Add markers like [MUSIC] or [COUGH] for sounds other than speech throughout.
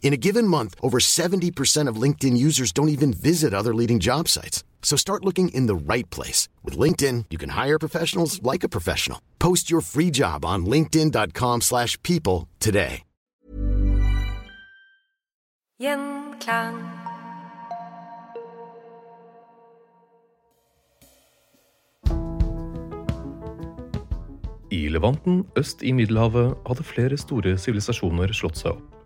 In a given month, over 70% of LinkedIn users don't even visit other leading job sites. So start looking in the right place. With LinkedIn, you can hire professionals like a professional. Post your free job on linkedin.com slash people today. Gjenklang. I Levanten øst i Middelhavet hadde flere store sivilisasjoner slått seg opp.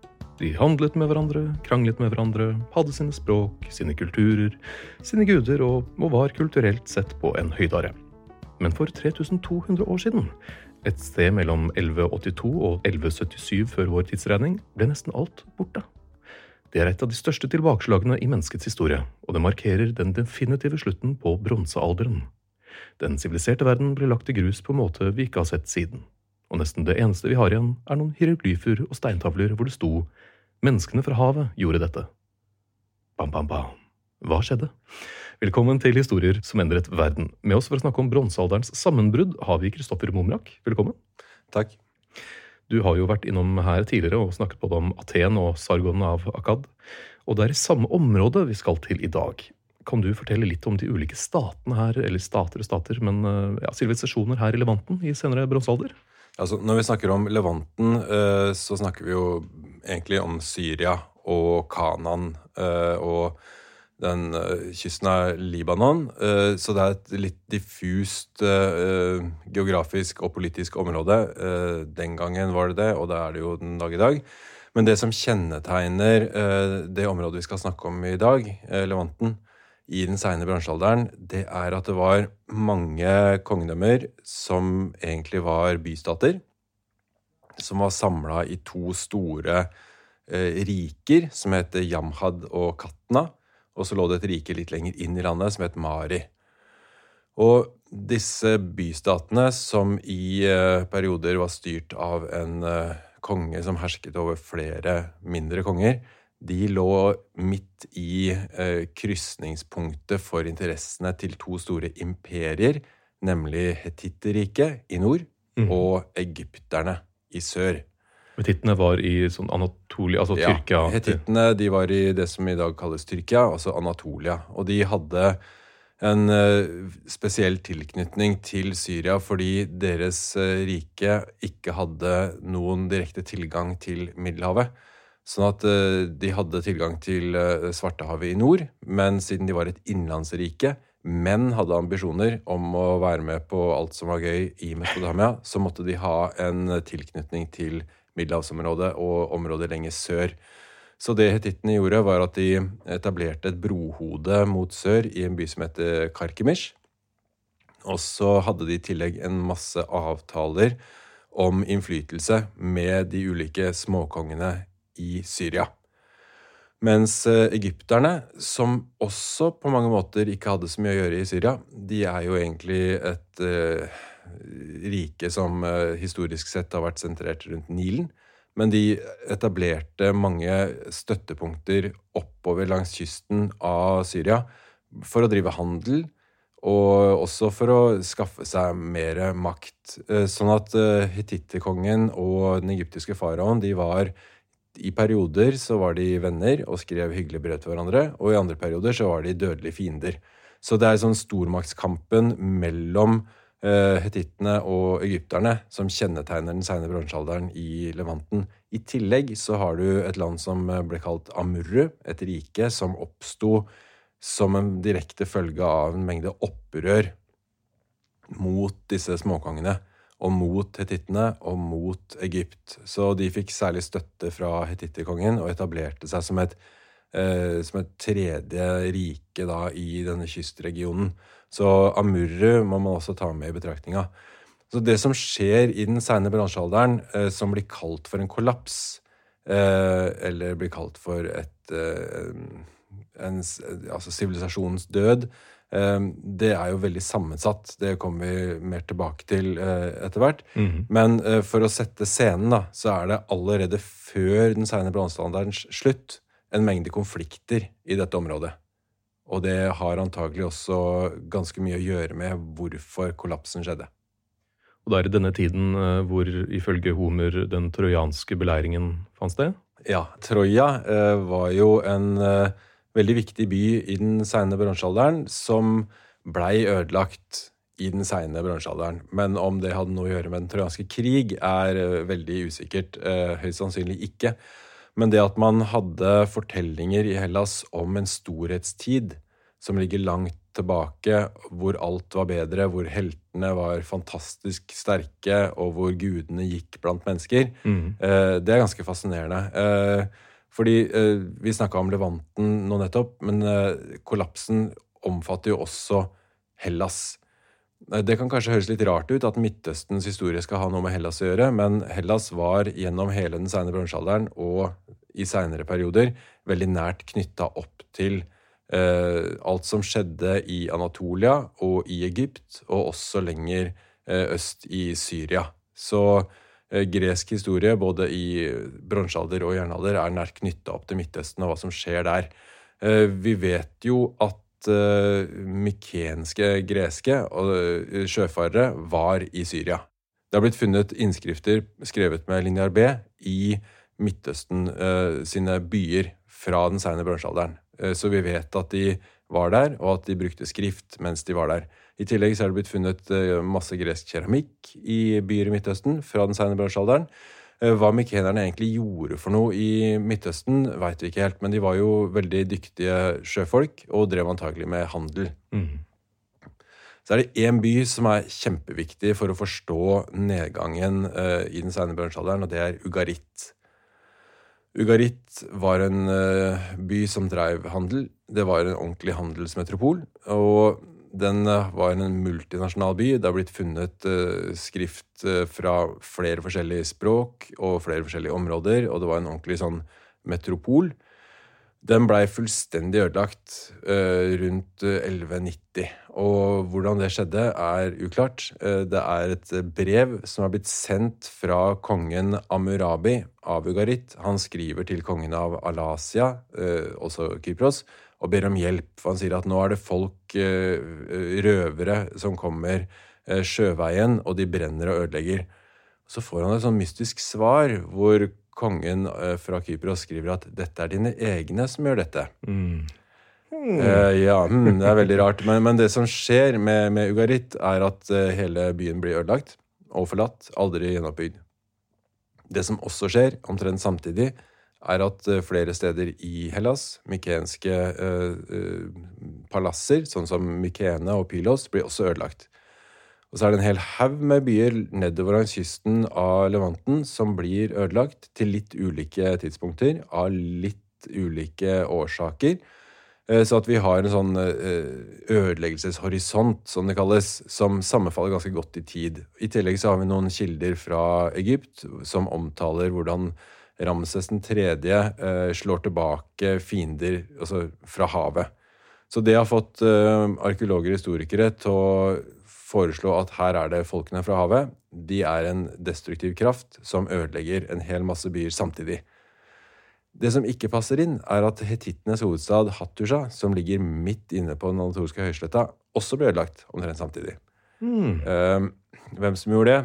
De handlet med hverandre, kranglet med hverandre, hadde sine språk, sine kulturer, sine guder og, og var kulturelt sett på en høydare. Men for 3200 år siden, et sted mellom 1182 og 1177 før vår tidsregning, ble nesten alt borte. Det er et av de største tilbakeslagene i menneskets historie, og det markerer den definitive slutten på bronsealderen. Den siviliserte verden ble lagt i grus på en måte vi ikke har sett siden. Og nesten det eneste vi har igjen, er noen hieroglyfer og steintavler hvor det sto Menneskene fra havet gjorde dette. Bam, bam, bam. Hva skjedde? Velkommen til Historier som endret verden. Med oss for å snakke om bronsealderens sammenbrudd har vi Kristoffer Momrak. Velkommen. Takk. Du har jo vært innom her tidligere og snakket både om Aten og Sargon av Akkad. Og det er i samme område vi skal til i dag. Kan du fortelle litt om de ulike statene her, eller stater og stater, men ja, sivilisasjoner her i Levanten i senere bronsealder? Altså, når vi snakker om Levanten, så snakker vi jo egentlig om Syria og Kanan og den kysten av Libanon. Så det er et litt diffust geografisk og politisk område. Den gangen var det det, og det er det jo den dag i dag. Men det som kjennetegner det området vi skal snakke om i dag, Levanten, i den seine bransjealderen, det er at det var mange kongedømmer som egentlig var bystater. Som var samla i to store eh, riker som het Jamhad og Katna. Og så lå det et rike litt lenger inn i landet som het Mari. Og disse bystatene, som i eh, perioder var styrt av en eh, konge som hersket over flere mindre konger, de lå midt i eh, krysningspunktet for interessene til to store imperier, nemlig Hetitterriket i nord mm. og egypterne i sør. Hetittene var i sånn Anatolia, altså Ja, Tyrkia? Hetittene de var i det som i dag kalles Tyrkia, altså Anatolia. Og de hadde en eh, spesiell tilknytning til Syria fordi deres eh, rike ikke hadde noen direkte tilgang til Middelhavet. Sånn at eh, de hadde tilgang til eh, Svartehavet i nord, men siden de var et innenlandsrike, men hadde ambisjoner om å være med på alt som var gøy i Mesopotamia, så måtte de ha en tilknytning til middelhavsområdet og området lenger sør. Så det hetittene gjorde, var at de etablerte et brohode mot sør i en by som heter Karkemish. Og så hadde de i tillegg en masse avtaler om innflytelse med de ulike småkongene i Syria. Mens eh, egypterne, som også på mange måter ikke hadde så mye å gjøre i Syria, de er jo egentlig et uh, rike som uh, historisk sett har vært sentrert rundt Nilen. Men de etablerte mange støttepunkter oppover langs kysten av Syria for å drive handel Og også for å skaffe seg mer makt. Sånn at eh, og den egyptiske faraoen de var i perioder så var de venner og skrev hyggelige brev til hverandre, og i andre perioder så var de dødelige fiender. Så det er sånn stormaktskampen mellom uh, hetittene og egypterne som kjennetegner den seine bronsealderen i Levanten. I tillegg så har du et land som ble kalt Amurru, et rike som oppsto som en direkte følge av en mengde opprør mot disse småkongene. Og mot hetittene og mot Egypt. Så de fikk særlig støtte fra hetitterkongen og etablerte seg som et, eh, som et tredje rike da, i denne kystregionen. Så Amurru må man også ta med i betraktninga. Så det som skjer i den seine bransjealderen, eh, som blir kalt for en kollaps, eh, eller blir kalt for et eh, en, altså sivilisasjonens død, det er jo veldig sammensatt. Det kommer vi mer tilbake til eh, etter hvert. Mm. Men eh, for å sette scenen, da, så er det allerede før den seine bronsealderens slutt en mengde konflikter i dette området. Og det har antagelig også ganske mye å gjøre med hvorfor kollapsen skjedde. Og da er det denne tiden hvor ifølge Homer den trojanske beleiringen fant sted? Ja. Troja var jo en veldig viktig by i den seine bronsealderen som blei ødelagt i den seine bronsealderen. Men om det hadde noe å gjøre med den trojanske krig, er uh, veldig usikkert. Uh, høyst sannsynlig ikke. Men det at man hadde fortellinger i Hellas om en storhetstid som ligger langt tilbake, hvor alt var bedre, hvor heltene var fantastisk sterke, og hvor gudene gikk blant mennesker, mm. uh, det er ganske fascinerende. Fordi eh, Vi snakka om Levanten nå nettopp, men eh, kollapsen omfatter jo også Hellas. Eh, det kan kanskje høres litt rart ut at Midtøstens historie skal ha noe med Hellas å gjøre, men Hellas var gjennom hele den seine bronsealderen og i seinere perioder veldig nært knytta opp til eh, alt som skjedde i Anatolia og i Egypt, og også lenger eh, øst i Syria. Så gresk historie, både i bronsealder og jernalder, er nært knytta opp til Midtøsten og hva som skjer der. Eh, vi vet jo at eh, mykenske greske sjøfarere var i Syria. Det har blitt funnet innskrifter skrevet med linjar B i Midtøsten sine byer fra den seine bronsealderen. Så vi vet at de var der, og at de brukte skrift mens de var der. I tillegg så er det blitt funnet eh, masse gresk keramikk i byer i Midtøsten fra den seine bronsealderen. Eh, hva mykenerne egentlig gjorde for noe i Midtøsten, veit vi ikke helt. Men de var jo veldig dyktige sjøfolk og drev antagelig med handel. Mm. Så er det én by som er kjempeviktig for å forstå nedgangen uh, i den seine bronsealderen, og det er Ugarit. Ugarit var en uh, by som drev handel. Det var en ordentlig handelsmetropol. Og den eh, var en multinasjonal by. Det har blitt funnet uh, skrift uh, fra flere forskjellige språk og flere forskjellige områder, og det var en ordentlig sånn metropol. Den blei fullstendig ødelagt rundt 1190. Og hvordan det skjedde, er uklart. det er et brev som er blitt sendt fra kongen Amurabi av Ugarit. Han skriver til kongen av Alasia, også Kypros, og ber om hjelp. For han sier at nå er det folk, eh, røvere, som kommer eh, sjøveien, og de brenner og ødelegger. Så får han et sånn mystisk svar hvor kongen eh, fra Kypros skriver at dette er dine egne som gjør dette. Mm. Mm. Uh, ja, mm, det er veldig rart. Men, men det som skjer med, med Ugarit, er at hele byen blir ødelagt og forlatt. Aldri gjenoppbygd. Det som også skjer, omtrent samtidig, er at eh, flere steder i Hellas, mykenske eh, eh, palasser, sånn som Mykene og Pylos, blir også ødelagt. Og så er det en hel haug med byer nedover langs kysten av Levanten som blir ødelagt til litt ulike tidspunkter, av litt ulike årsaker. Eh, så at vi har en sånn ødeleggelseshorisont, som det kalles, som sammenfaller ganske godt i tid. I tillegg så har vi noen kilder fra Egypt som omtaler hvordan Ramses 3. Eh, slår tilbake fiender altså fra havet. Så det har fått eh, arkeologer og historikere til å foreslå at her er det folkene fra havet. De er en destruktiv kraft som ødelegger en hel masse byer samtidig. Det som ikke passer inn, er at hetittenes hovedstad Hattusha, som ligger midt inne på den anatolske høysletta, også ble ødelagt omtrent samtidig. Eh, hvem som gjorde det?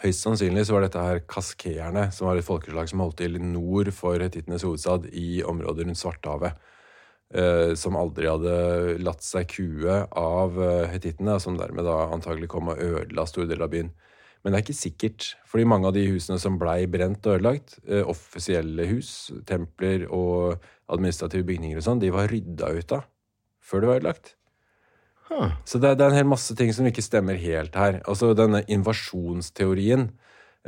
Høyst sannsynlig så var dette her kaskeerne, som var et folkeslag som holdt til nord for hetittenes hovedstad i området rundt Svartehavet. Eh, som aldri hadde latt seg kue av eh, hetittene, som dermed da antagelig kom og ødela store deler av byen. Men det er ikke sikkert, fordi mange av de husene som blei brent og ødelagt, eh, offisielle hus, templer og administrative bygninger og sånn, de var rydda ut av før det var ødelagt. Så det, det er en hel masse ting som ikke stemmer helt her. Altså denne invasjonsteorien.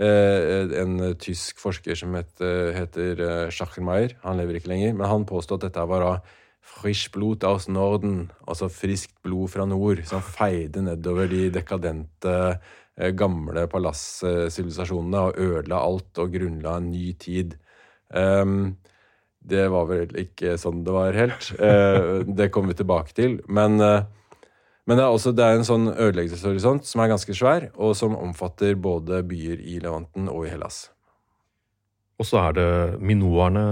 Eh, en tysk forsker som heter, heter Schachenmeier, han lever ikke lenger, men han påstod at dette var av frisch blut aus Norden, altså friskt blod fra nord, som feide nedover de dekadente, eh, gamle palassivilisasjonene og ødela alt og grunnla en ny tid. Um, det var vel ikke sånn det var helt. Eh, det kommer vi tilbake til. Men, eh, men det, er også, det er en sånn ødeleggelseshorisont som er ganske svær, og som omfatter både byer i Levanten og i Hellas. Og så er det minoerne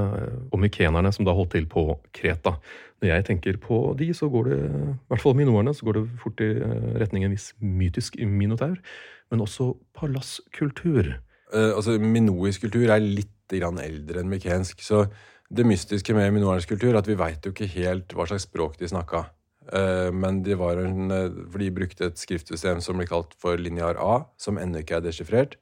og mykenerne som da holdt til på Kreta. Når jeg tenker på de, så går det, i hvert fall minoerne, så går det fort i eh, retning en viss mytisk minotaur. Men også palasskultur. Eh, altså, Minoisk kultur er litt grann eldre enn mykensk. Så det mystiske med minoernes kultur er at vi veit jo ikke helt hva slags språk de snakka. Eh, men de, en, eh, for de brukte et skriftsystem som blir kalt for linear A, som ennå ikke er desifrert.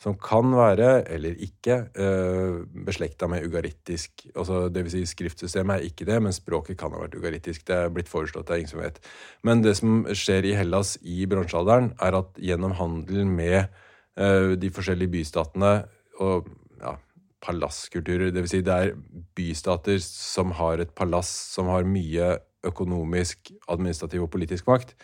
Som kan være, eller ikke, eh, beslekta med ugarittisk. Altså, det vil si, skriftsystemet er ikke det, men språket kan ha vært ugarittisk. Det er blitt foreslått, det er ingen som vet. Men det som skjer i Hellas i bronsealderen, er at gjennom handel med de forskjellige bystatene og ja, palasskulturer, vil si det er bystater som har et palass som har mye økonomisk, administrativ og politisk makt.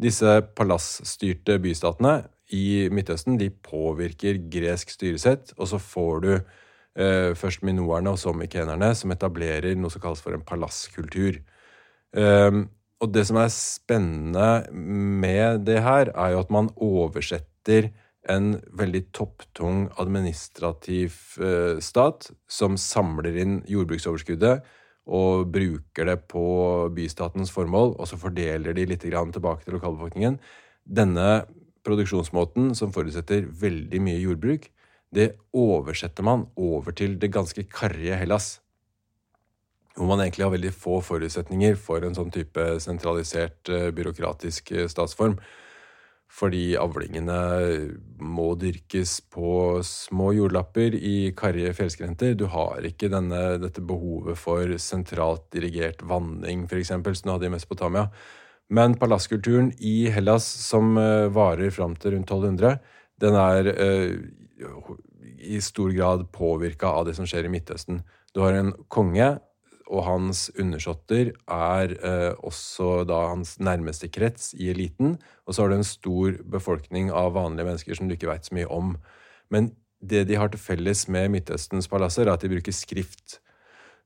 Disse palassstyrte bystatene i Midtøsten de påvirker gresk styresett, og så får du eh, først minoerne og så mykenerne, som etablerer noe som kalles for en palasskultur. Eh, og det som er spennende med det her, er jo at man oversetter en veldig topptung administrativ eh, stat som samler inn jordbruksoverskuddet og bruker det på bystatens formål, og så fordeler de litt tilbake til lokalbefolkningen. Denne produksjonsmåten, som forutsetter veldig mye jordbruk, det oversetter man over til det ganske karrige Hellas. Hvor man egentlig har veldig få forutsetninger for en sånn type sentralisert, eh, byråkratisk eh, statsform. Fordi avlingene må dyrkes på små jordlapper i karrige fjellskrenter. Du har ikke denne, dette behovet for sentralt dirigert vanning, f.eks., som du hadde i Mesopotamia. Men palasskulturen i Hellas, som eh, varer fram til rundt 1200, den er uh, i stor grad påvirka av det som skjer i Midtøsten. Du har en konge, og hans undersåtter er eh, også da hans nærmeste krets i eliten. Og så har du en stor befolkning av vanlige mennesker som du ikke veit så mye om. Men det de har til felles med Midtøstens palasser, er at de bruker skrift.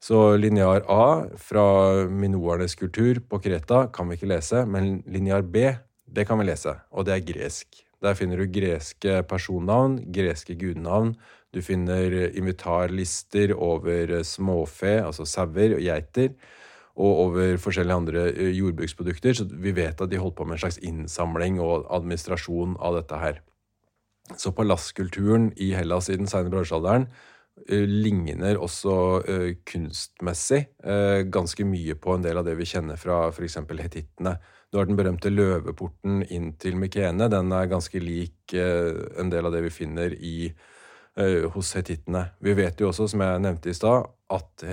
Så linear A fra minoernes kultur på Kreta kan vi ikke lese, men linear B, det kan vi lese, og det er gresk. Der finner du greske personnavn, greske gudenavn. Du finner invitarlister over småfe, altså sauer og geiter, og over forskjellige andre jordbruksprodukter. Så vi vet at de holdt på med en slags innsamling og administrasjon av dette her. Så palasskulturen i Hellas i den seine bronsealderen Eh, ligner også kunstmessig ganske mye på en del av det vi kjenner fra f.eks. hetittene. Du har den berømte løveporten inn til Mykene. Den er ganske lik uh, en del av det vi finner i, hos hetittene. Vi vet jo også, som jeg nevnte i stad, at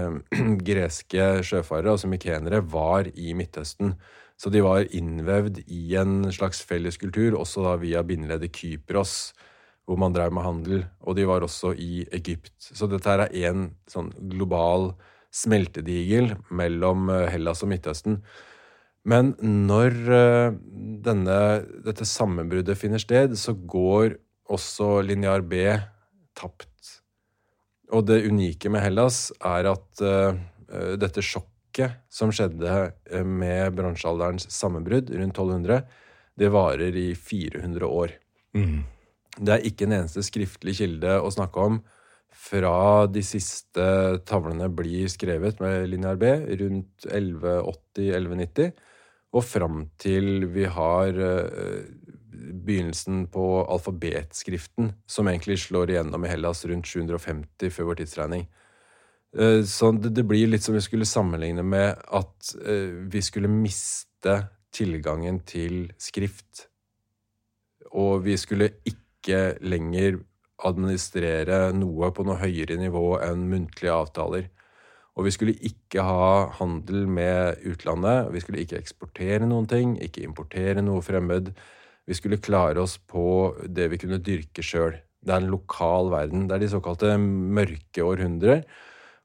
[CLEARS THROAT] greske sjøfarere, altså mykenere, var i Midtøsten. Så de var innvevd i en slags felleskultur, også da via bindeleddet Kypros hvor man drev med handel, og de var også i Egypt. Så dette her er én sånn global smeltedigel mellom eh, Hellas og Midtøsten. Men når eh, denne, dette sammenbruddet finner sted, så går også linear B tapt. Og det unike med Hellas er at uh, dette sjokket som skjedde med bronsealderens sammenbrudd rundt 1200, det varer i 400 år. Mm. Det er ikke en eneste skriftlig kilde å snakke om fra de siste tavlene blir skrevet med linear B, rundt 1180-1190, og fram til vi har eh, begynnelsen på alfabetskriften, som egentlig slår igjennom i Hellas rundt 750 før vår tidsregning. Eh, så det blir litt som vi skulle sammenligne med at eh, vi skulle miste tilgangen til skrift. Og vi skulle ikke lenger administrere noe på noe høyere nivå enn muntlige avtaler. Og vi skulle ikke ha handel med utlandet. Vi skulle ikke eksportere noen ting, ikke importere noe fremmed. Vi skulle klare oss på det vi kunne dyrke sjøl. Det er en lokal verden. Det er de såkalte mørke århundrer.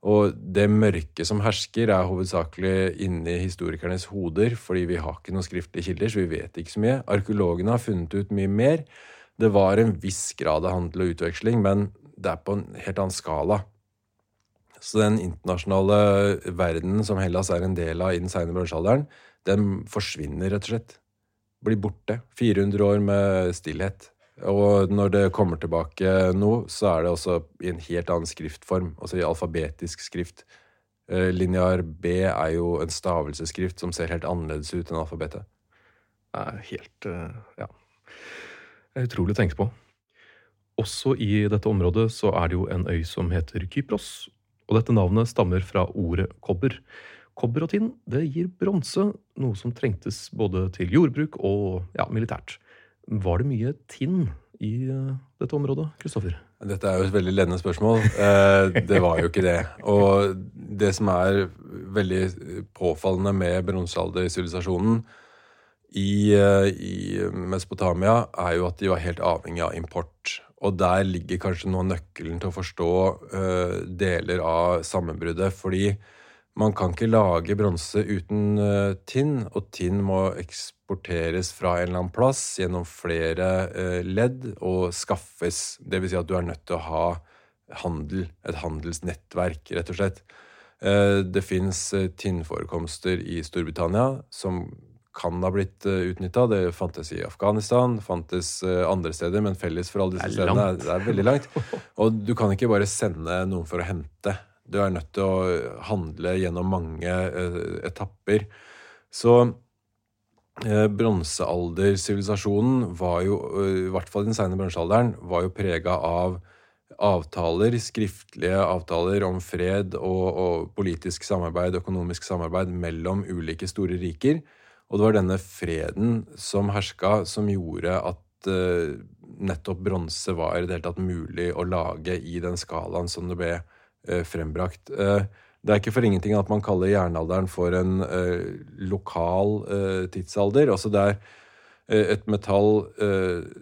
Og det mørke som hersker, er hovedsakelig inni historikernes hoder, fordi vi har ikke noen skriftlige kilder, så vi vet ikke så mye. Arkeologene har funnet ut mye mer. Det var en viss grad av handel og utveksling, men det er på en helt annen skala. Så den internasjonale verdenen som Hellas er en del av i den seine bronsealderen, den forsvinner, rett og slett. Blir borte. 400 år med stillhet. Og når det kommer tilbake nå, så er det også i en helt annen skriftform, altså i alfabetisk skrift. Linjar linear B er jo en stavelsesskrift som ser helt annerledes ut enn alfabetet. Det er helt eh, Ja. Det er utrolig å tenke på. Også i dette området så er det jo en øy som heter Kypros. Og dette navnet stammer fra ordet kobber. Kobber og tinn det gir bronse, noe som trengtes både til jordbruk og ja, militært. Var det mye tinn i uh, dette området, Kristoffer? Dette er jo et veldig ledende spørsmål. Eh, det var jo ikke det. Og det som er veldig påfallende med bronsealdersivilisasjonen, i, eh, i Mesopotamia, er jo at de var helt avhengig av import. Og der ligger kanskje nå nøkkelen til å forstå uh, deler av sammenbruddet. Fordi man kan ikke lage bronse uten uh, tinn, og tinn må eksporteres fra en eller annen plass gjennom flere uh, ledd og skaffes. Vil si at du er nødt til å ha handel, et handelsnettverk, rett og slett. Det fins tinnforekomster i Storbritannia som kan ha blitt eh, utnytta. Det fantes i Afghanistan, fantes uh, andre steder, men felles for alle disse stedene er, det er veldig langt. [LAUGHS] Og du kan ikke bare sende noen for å hente. Du er nødt til å handle gjennom mange etapper. Så Eh, bronsealdersivilisasjonen var jo, i hvert fall i den seine bronsealderen, var jo prega av avtaler, skriftlige avtaler om fred og, og, politisk samarbeid, økonomisk samarbeid mellom ulike store riker. Og det var denne freden som herska, som gjorde at uh, nettopp bronse var i det hele tatt mulig å lage i den skalaen som det ble uh, frembrakt. Uh, det er ikke for ingenting at man kaller jernalderen for en lokal tidsalder. Altså det er et metall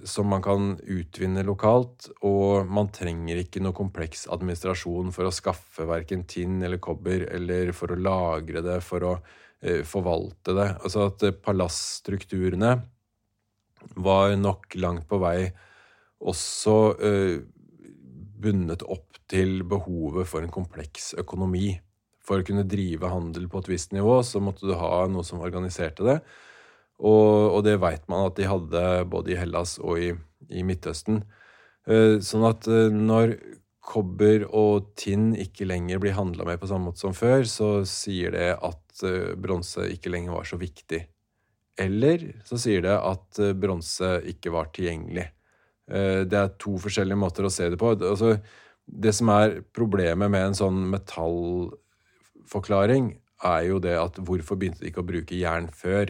som man kan utvinne lokalt, og man trenger ikke noe kompleks administrasjon for å skaffe verken tinn eller kobber, eller for å lagre det, for å Eh, forvalte det. Altså at eh, palassstrukturene var nok langt på vei også uh, bundet opp til behovet for en kompleks økonomi. For å kunne drive handel på et visst nivå, så måtte du ha noe som organiserte det. Og, og det veit man at de hadde både i Hellas og i, i Midtøsten. Sånn at når kobber og tinn ikke lenger blir handla med på samme måte som før, så sier det at uh, bronse ikke lenger var så viktig. Eller så sier det at uh, bronse ikke var tilgjengelig. Uh, det er to forskjellige måter å se det på. Altså, det som er problemet med en sånn metallforklaring, er jo det at hvorfor begynte de ikke å bruke jern før?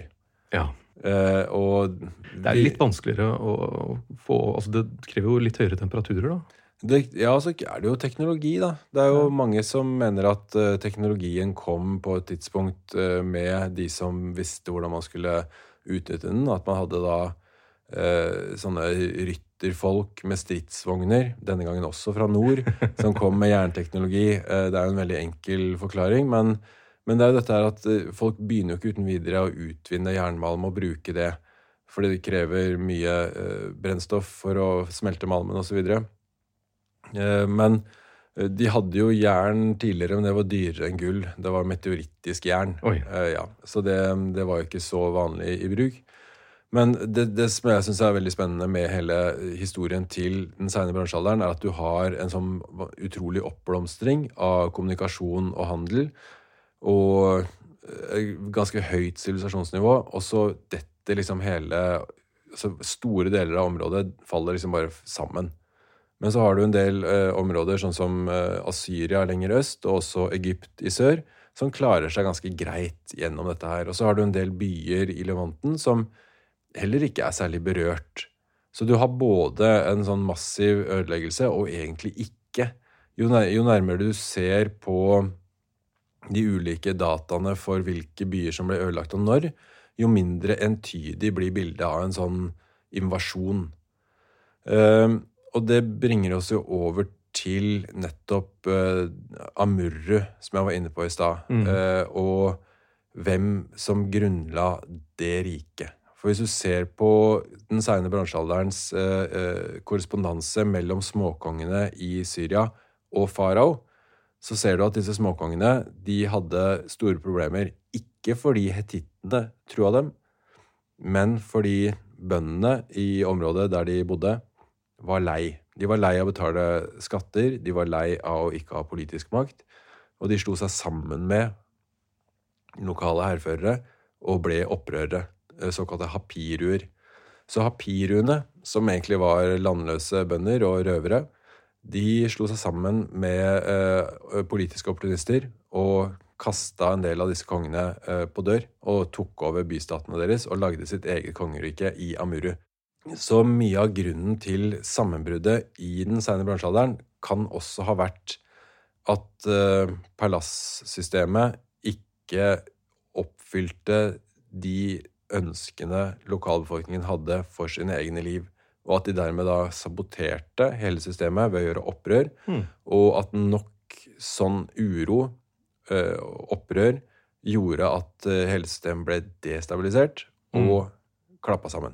Ja. Uh, og det er litt vanskeligere å få altså Det krever jo litt høyere temperaturer, da? Det, ja, så er det jo teknologi, da. Det er jo ja. mange som mener at uh, teknologien kom på et tidspunkt uh, med de som visste hvordan man skulle utnytte den. At man hadde da uh, sånne rytterfolk med stridsvogner, denne gangen også fra nord, [LAUGHS] som kom med jernteknologi. det er jo en veldig enkel forklaring, men, men det er jo dette her at folk begynner jo ikke uten videre å utvinne jernmalm og bruke det. Fordi det krever mye brennstoff for å smelte malmen osv. Eh, men eh, de hadde jo jern tidligere, men det var dyrere enn gull. Det var meteorittisk jern. Eh, ja, så det, det, var jo ikke så vanlig i bruk. Men det, det som jeg syns er veldig spennende med hele historien til den seine bransjealderen, er at du har en sånn utrolig oppblomstring av kommunikasjon og handel. Og eh, ganske høyt sivilisasjonsnivå. Og så detter liksom hele altså Store deler av området faller liksom bare sammen. Men så har du en del eh, områder, sånn som eh, Asyria lenger øst, og også Egypt i sør, som klarer seg ganske greit gjennom dette her. Og så har du en del byer i Levanten som heller ikke er særlig berørt. Så du har både en sånn massiv ødeleggelse og egentlig ikke. Jo, nærmere du ser på de ulike dataene for hvilke byer som ble ødelagt og når, jo mindre entydig blir bildet av en sånn invasjon. Uh, og det bringer oss jo over til nettopp uh, Amurru, som jeg var inne på i stad, mm. uh, og hvem som grunnla det riket. For hvis du ser på den seine bransjealderens uh, eh, korrespondanse mellom småkongene i Syria og farao, så ser du at disse småkongene de hadde store problemer. Ikke fordi hetittene trua dem, men fordi bøndene i området der de bodde, var lei. De var lei av å betale skatter, de var lei av å ikke ha politisk makt, og de slo seg sammen med lokale hærførere og ble opprørere. Eh, såkalte hapiruer. Så hapiruene, som egentlig var landløse bønder og røvere, de slo seg sammen med eh, politiske opportunister og kasta en del av disse kongene eh, på dør og tok over bystatene deres og lagde sitt eget kongerike i Amuru. Så mye av grunnen til sammenbruddet i den seine bransjealderen kan også ha vært at uh, palassystemet ikke oppfylte de ønskene lokalbefolkningen hadde for sine egne liv. Og at de dermed da saboterte hele systemet ved å gjøre opprør. Mm. Og at nok sånn uro, uh, opprør, gjorde at uh, hele systemet ble destabilisert og mm. klappa sammen.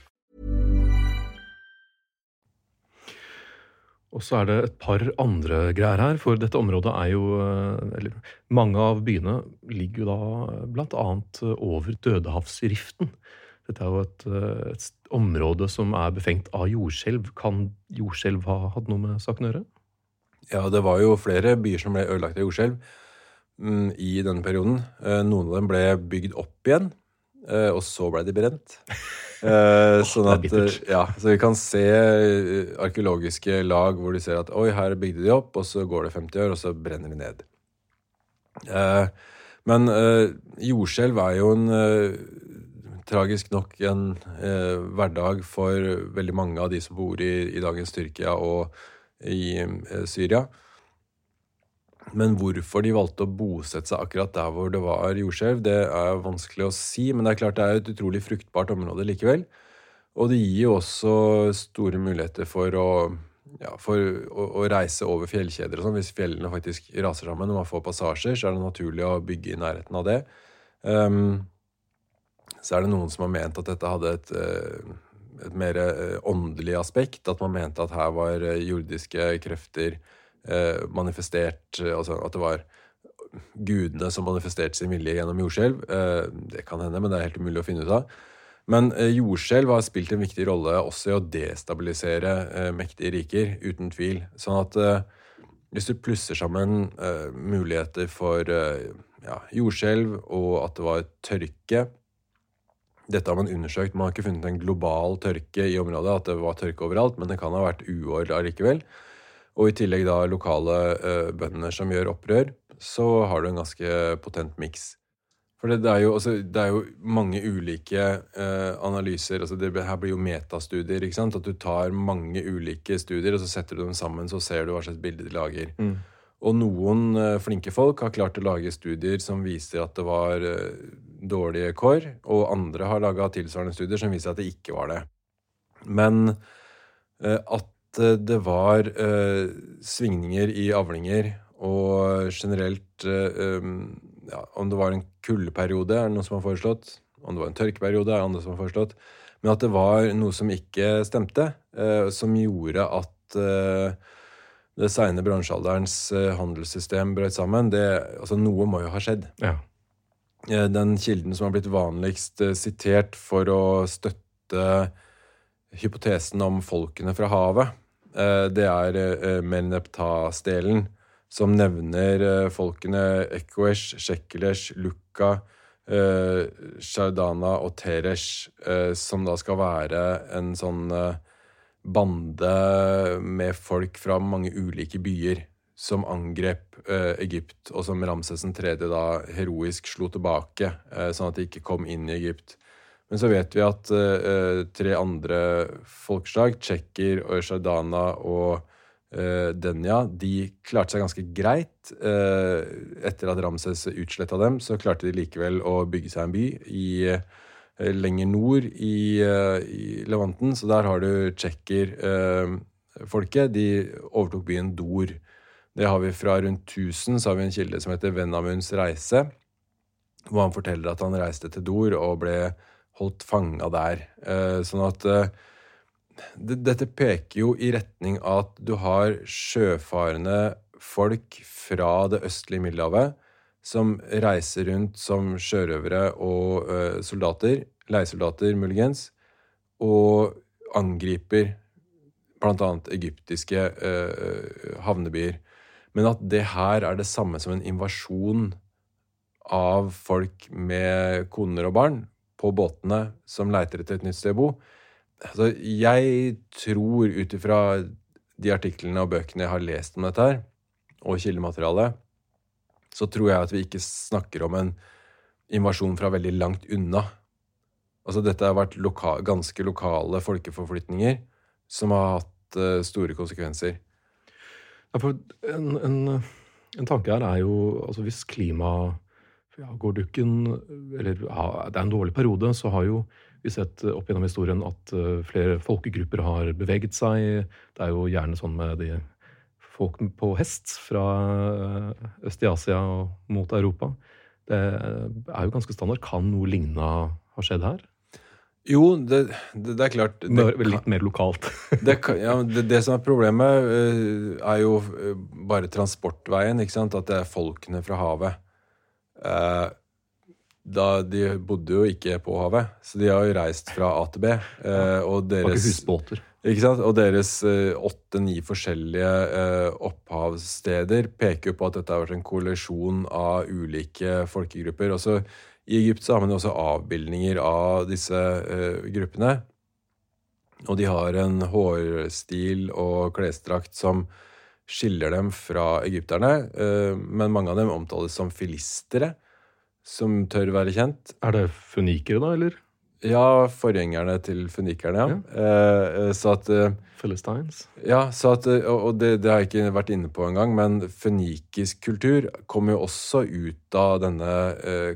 Og så er det et par andre greier her, for dette området er jo eh, Eller mange av byene ligger jo da annet over Dødehavsriften. Dette er jo et, eh, et område som er befengt av jordskjelv. Kan jordskjelv ha hatt noe med saken å gjøre? Ja, det var jo flere byer som ble ødelagt av jordskjelv mm, i denne perioden. Eh, noen av dem ble bygd opp igjen, og så ble de brent. [LAUGHS] Eh, sånn at, ja, så vi kan se eh, arkeologiske lag hvor de ser at oi, her bygde de opp, og så går det 50 år, og så brenner de ned. Eh, men eh, jordskjelv er jo en eh, tragisk nok en eh, hverdag for veldig mange av de som bor i, i dagens Tyrkia og i Syria. Men hvorfor de valgte å bosette seg akkurat der hvor det var jordskjelv, det er vanskelig å si. Men det er klart det er et utrolig fruktbart område likevel. Og det gir jo også store muligheter for å, ja, for å, å reise over fjellkjeder og sånn. Hvis fjellene faktisk raser sammen og man får passasjer, så er det naturlig å bygge i nærheten av det. Um, så er det noen som har ment at dette hadde et, eh, et mer eh, åndelig aspekt. At man mente at her var eh, jordiske krefter manifestert Altså at det var gudene som manifesterte sin vilje gjennom jordskjelv. Det kan hende, men det er helt umulig å finne ut av. Men jordskjelv har spilt en viktig rolle også i å destabilisere mektige riker, uten tvil. Sånn at hvis du plusser sammen muligheter for ja, jordskjelv og at det var tørke dette har man undersøkt. Man har ikke funnet en global tørke i området, at det var tørke overalt, men det kan ha vært uår allikevel. Og i tillegg da lokale uh, bønder som gjør opprør, så har du en ganske potent miks. For det, det, er jo, altså, det, er jo, mange ulike uh, analyser. altså det, Her blir jo metastudier. ikke sant? At du tar mange ulike studier, og så setter du dem sammen, så ser du hva slags bilde de lager. Mm. Og noen uh, flinke folk har klart å lage studier som viser at det var dårlige kår, og andre har laga tilsvarende studier som viser at det ikke var det. Men at det var eh, svingninger i avlinger, og generelt ja, Om det var en kuldeperiode, er det noen som har foreslått. Om det var en tørkeperiode, er det andre som har foreslått. Men at det var noe som ikke stemte, som gjorde at det seine bronsealderens handelssystem brøt sammen. Det, altså Noe må jo ha skjedd. Ja. Eh, den kilden som har blitt vanligst eh, sitert for å støtte hypotesen om folkene fra havet, eh, det er Melneptas-delen, som nevner folkene Ekoesh, Shekelesh, Lukka, Shardana og Teresh, som da skal være en sånn bande med folk fra mange ulike byer som angrep eh, Egypt, og som Ramses 3. da heroisk slo tilbake, eh, sånn at de ikke kom inn i Egypt. Men så vet vi at uh, tre andre folkeslag, tsjekker, Shardana og uh, Denja, de klarte seg ganske greit. Uh, etter at Ramses utsletta dem, så klarte de likevel å bygge seg en by i eh, lenger nord i, i, Levanten. Så der har du tsjekker-folket. de overtok byen Dor. Det har vi fra rundt 1000. Så har vi en kilde som heter Venamunds reise, hvor han forteller at han reiste til Dor og ble holdt fanga der. Eh, sånn at eh, dette peker jo i retning av at du har sjøfarende folk fra det østlige Middelhavet som reiser rundt som sjørøvere og uh, soldater, leiesoldater muligens, og angriper bl.a. egyptiske havnebyer. Men at det her er det samme som en invasjon av folk med koner og barn på båtene som leiter etter et nytt sted å bo. Altså, jeg tror ut ifra de artiklene og bøkene jeg har lest om dette her, og kildematerialet, så tror jeg at vi ikke snakker om en invasjon fra veldig langt unna. Altså, dette har vært loka ganske lokale folkeforflytninger som har hatt uh, store konsekvenser. Ja, en, en, en, tanke her er jo altså Hvis klima ja, går dukken, eller ja, det er en dårlig periode, så har jo vi sett opp gjennom historien at uh, flere folkegrupper har beveget seg. Det er jo gjerne sånn med de folk på hest fra uh, øst i Asia og mot Europa. Det er jo ganske standard. Kan noe lignende ha skjedd her? Jo, det, det, det er klart det, Litt mer lokalt. [LAUGHS] ja, det, som er problemet, eh, er jo eh, bare transportveien. At det er folkene fra havet. Eh, da, de bodde jo ikke på havet, så de har jo reist fra A til B. Og deres, husbåter. Ikke sant? Og deres åtte-ni forskjellige opphavssteder peker jo på at dette har vært en koalisjon av ulike folkegrupper. Også i Egypt så har man jo også avbildninger av disse uh, gruppene. Og de har en hårstil og klesdrakt som skiller dem fra egypterne. Uh, men mange av dem omtales som filistere, som tør være kjent. Er det funikere, da, eller? Ja, forgjengerne til funikerne, ja. ja. Uh, så at Philistines? Ja, så at, og det, det, har jeg ikke vært inne på engang, men fønikisk kultur kommer jo også ut av denne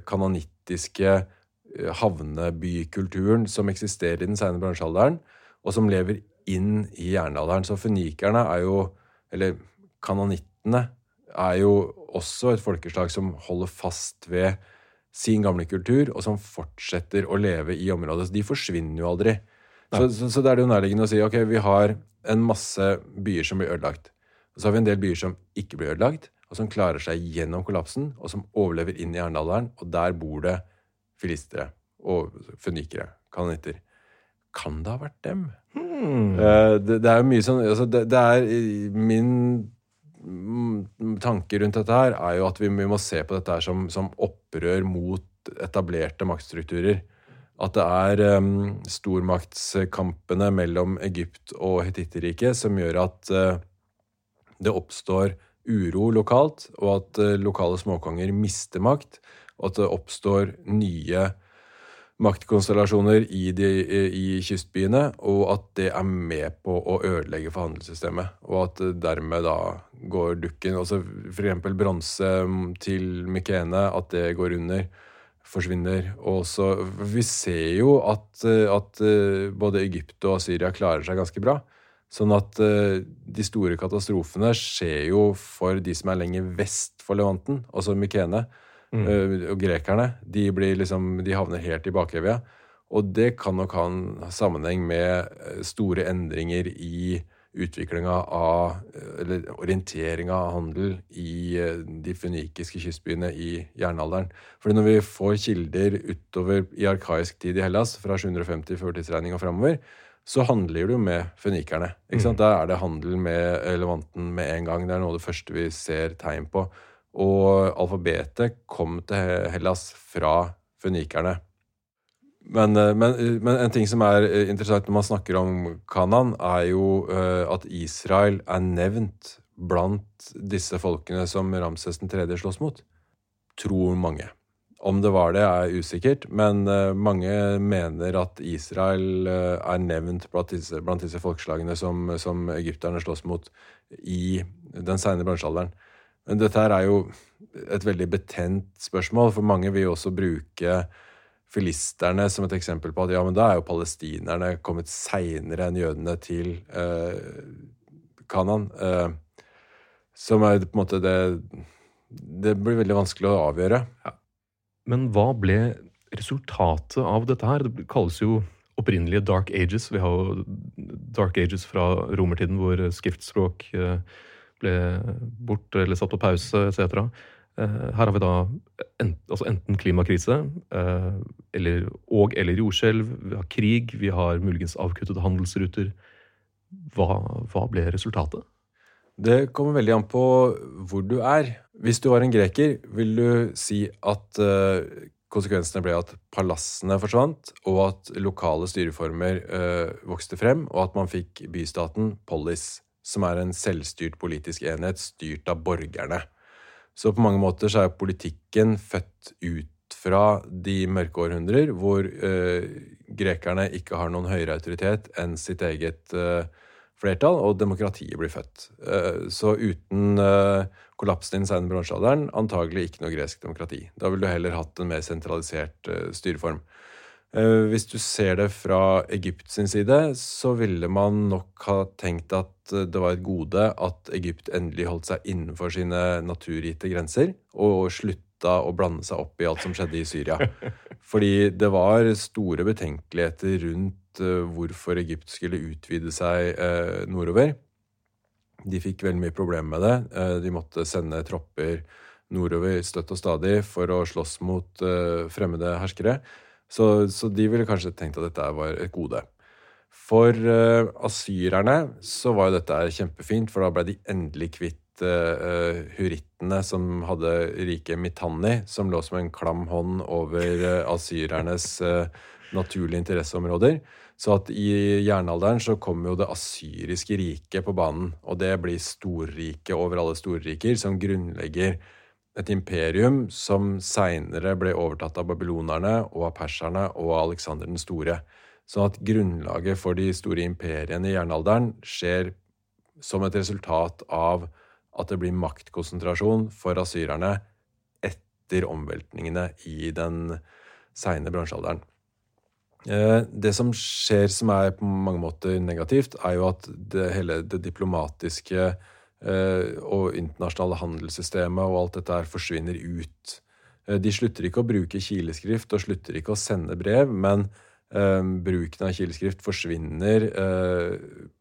kanonitt britiske eh, havnebykulturen som eksisterer i den sene bransjealderen, og som lever inn i jernalderen. Så funikerne er jo, eller kanonittene, er jo også et folkeslag som holder fast ved sin gamle kultur, og som fortsetter å leve i området. Så de forsvinner jo aldri. Så, så, så, det er det jo nærliggende å si ok, vi har en masse byer som blir ødelagt. Og så har vi en del byer som ikke blir ødelagt, og som klarer seg gjennom kollapsen, og som overlever inn i jernalderen. Og der bor det filistere og funikere, kanonitter. Kan det ha vært dem? Hmm. Uh, det, det, er jo mye sånn altså det, det, er Min tanke rundt dette her er jo at vi, vi må se på dette her som, som opprør mot etablerte maktstrukturer. At det er um, stormaktskampene mellom Egypt og Hetitterriket som gjør at uh, det oppstår uro lokalt, og at uh, lokale småkonger mister makt, og at det oppstår nye maktkonstellasjoner i, de, i, kystbyene, og at det er med på å ødelegge forhandlingssystemet. Og at dermed da går dukken altså F.eks. bronse til Mykene, at det går under, forsvinner. Og så Vi ser jo at, at både Egypt og Syria klarer seg ganske bra. Sånn at de store katastrofene skjer jo for de som er lenger vest for Levanten, altså Mykene. Mm. Uh, og grekerne de, blir liksom, de, havner helt i bakevja. Og det kan nok ha en sammenheng med eh, store endringer i utviklinga av Eller orienteringa av handel i eh, de fønikiske kystbyene i jernalderen. Fordi når vi får kilder utover i arkaisk tid i Hellas, fra 750 før tidsregning og framover, så handler det jo med fønikerne. Mm. Da er det handel med Levanten med en gang. Det er noe av det første vi ser tegn på. Og alfabetet kom til Hellas fra fønikerne. Men, eh, men, eh, men, en ting som er eh, interessant når man snakker om Kanan, er jo at Israel er nevnt blant disse folkene som Ramses 3. slåss mot. Tror mange. Om det var det, er usikkert, men mange mener at Israel er nevnt blant disse, blant disse folkeslagene som, som egypterne slåss mot i den seine bronsealderen. Dette her er jo et veldig betent spørsmål, for mange vil jo også bruke filisterne som et eksempel på at ja, men da er jo palestinerne kommet seinere enn jødene til eh, Kanan. Eh, som er på en måte det Det blir veldig vanskelig å avgjøre. Ja. Men hva ble resultatet av dette her? Det kalles jo opprinnelige dark ages. Vi har jo dark ages fra romertiden hvor skriftspråk eh, ble bort eller satt på pause etc. Eh, her har vi da enten, altså enten klimakrise eh, eller, og eller jordskjelv. Vi har krig, vi har muligens avkuttede handelsruter. Hva, hva ble resultatet? Det kommer veldig an på hvor du er. Hvis du var en greker, vil du si at uh, konsekvensene ble at palassene forsvant, og at lokale styreformer vokste frem, og at man fikk bystaten polis som er en selvstyrt politisk enhet styrt av borgerne. Så på mange måter så er politikken født ut fra de mørke århundrer, hvor eh, grekerne ikke har noen høyere autoritet enn sitt eget eh, flertall, og demokratiet blir født. Eh, så uten eh, kollapsen i den sene bronsealderen antagelig ikke noe gresk demokrati. Da ville du heller hatt en mer sentralisert eh, styreform. Eh, hvis du ser det fra Egypt sin side, så ville man nok ha tenkt at eh, det var et gode at Egypt endelig holdt seg innenfor sine naturgitte grenser, og slutta å blande seg opp i alt som skjedde i Syria. [LAUGHS] Fordi det var store betenkeligheter rundt eh, hvorfor Egypt skulle utvide seg nordover. De fikk veldig mye problemer med det. De måtte sende tropper nordover støtt og stadig for å slåss mot fremmede herskere. Så, så, de ville kanskje tenkt at dette var et gode. For uh, asyrerne så var jo dette kjempefint, for da ble de endelig kvitt uh, hurittene som hadde riket Mitanni, som lå som en klam hånd over uh, asyrernes naturlige interesseområder. Så at i jernalderen så kom jo det asyriske riket på banen, og det blir storriket over alle storriker, som grunnlegger et imperium som seinere ble overtatt av babylonerne og av perserne og av Aleksander den store. Sånn at grunnlaget for de store imperiene i jernalderen skjer som et resultat av at det blir maktkonsentrasjon for asyrerne etter omveltningene i den seine bronsealderen. Eh, det som skjer som er på mange måter negativt, er jo at det hele det diplomatiske og internasjonale handelssystemet og alt dette her forsvinner ut. Eh, de slutter ikke å bruke kileskrift og slutter ikke å sende brev, men eh, bruken av kileskrift forsvinner eh,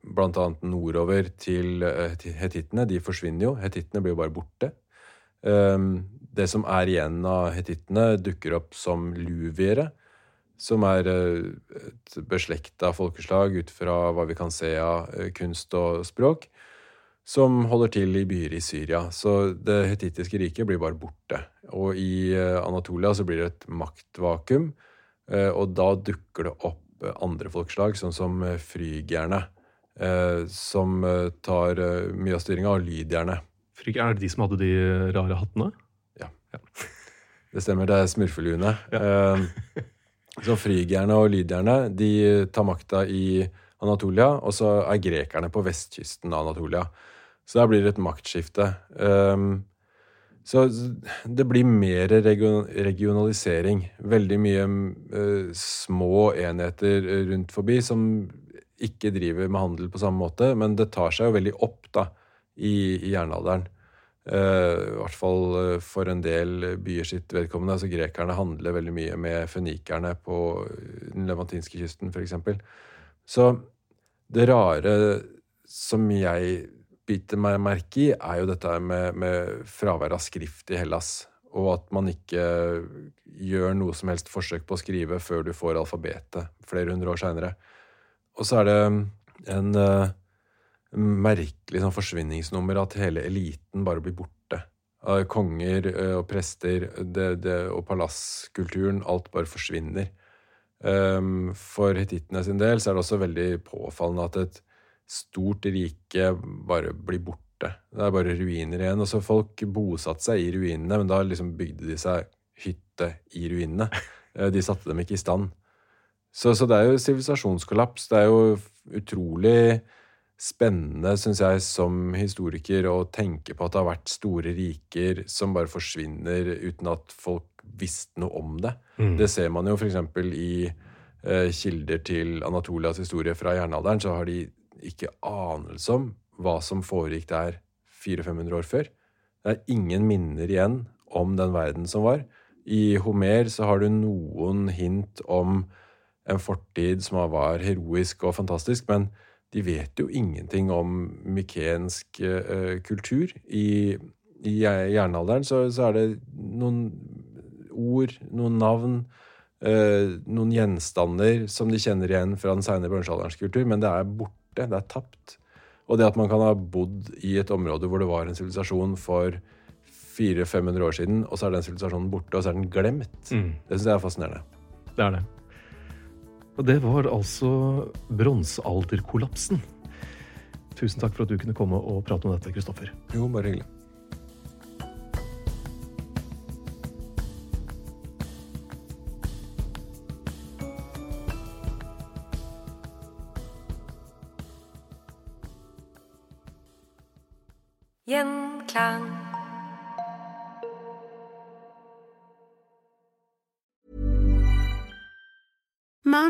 bl.a. nordover til eh, hetittene. De forsvinner jo. Hetittene blir jo bare borte. Eh, det som er igjen av hetittene, dukker opp som luviere, som er eh, et beslekta folkeslag ut fra hva vi kan se av eh, kunst og språk som holder til i byer i Syria. Så det hetittiske riket blir bare borte. Og i eh, Anatolia så blir det et maktvakuum, eh, og da dukker det opp eh, andre folkeslag, sånn som frygerne, som tar mye av styringa, og lydgjerne. Frygerne, er det de som hadde de rare hattene? Ja. ja. [LAUGHS] Det stemmer, det er smurfeluene. Ja. så frygerne og lydgjerne de tar makta i Anatolia, og så er grekerne på vestkysten av Anatolia. Så da blir det et maktskifte. Um, så det blir mer regionalisering. Veldig mye uh, små enheter rundt forbi som ikke driver med handel på samme måte, men det tar seg jo veldig opp da, i, i jernalderen. Uh, I hvert fall for en del byer sitt vedkommende. altså Grekerne handler veldig mye med fønikerne på den levantinske kysten, f.eks. Så det rare som jeg biter meg merke i, er jo dette med, med fravær av skrift i Hellas. Og at man ikke gjør noe som helst forsøk på å skrive før du får alfabetet flere hundre år seinere. Og så er det en uh, merkelig sånn forsvinningsnummer at hele eliten bare blir borte. Uh, konger uh, og prester det, det, og palasskulturen, alt bare forsvinner. Um, for hetittene sin del så er det også veldig påfallende at et stort rike bare blir borte. Det er bare ruiner igjen. Og så folk bosatte seg i ruinene, men da liksom bygde de seg hytte i ruinene. [LAUGHS] Eh, de satte dem ikke i stand. Så, så det er jo sivilisasjonskollaps. Det er jo utrolig spennende, syns jeg, som historiker å tenke på at det har vært store riker som bare forsvinner uten at folk visste noe om det. Mm. Det ser man jo f.eks. i eh, kilder til Anatolias historie fra jernalderen. Så har de ikke anelse om hva som foregikk der 400-500 år før. Det er ingen minner igjen om den verden som var. I Homer så har du noen hint om en fortid som var heroisk og fantastisk, men de vet jo ingenting om mykensk uh, kultur. I, i jernalderen så, så, er det noen ord, noen navn, uh, noen gjenstander som de kjenner igjen fra den seine bronsealderens kultur, men det er borte borte. Det er tapt. Og det at man kan ha bodd i et område hvor det var en sivilisasjon for 400-500 år siden, og så er den sivilisasjonen borte, og så er den glemt, mm. det syns jeg er fascinerende. Det er det. Og det var altså bronsealderkollapsen. Tusen takk for at du kunne komme og prate om dette, Kristoffer. Jo, bare hyggelig.